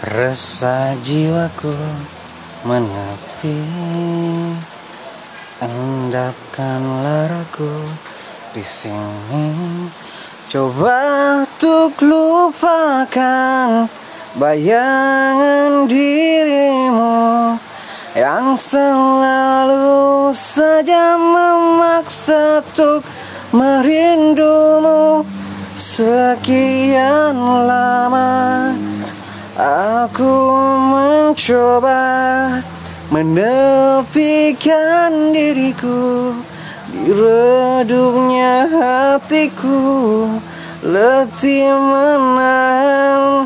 Rasa jiwaku menepi. Endapkan laraku di sini. Coba untuk lupakan bayangan dirimu Yang selalu saja memaksa untuk merindumu. Sekian lama aku mencoba menepikan diriku di redupnya hatiku letih menahan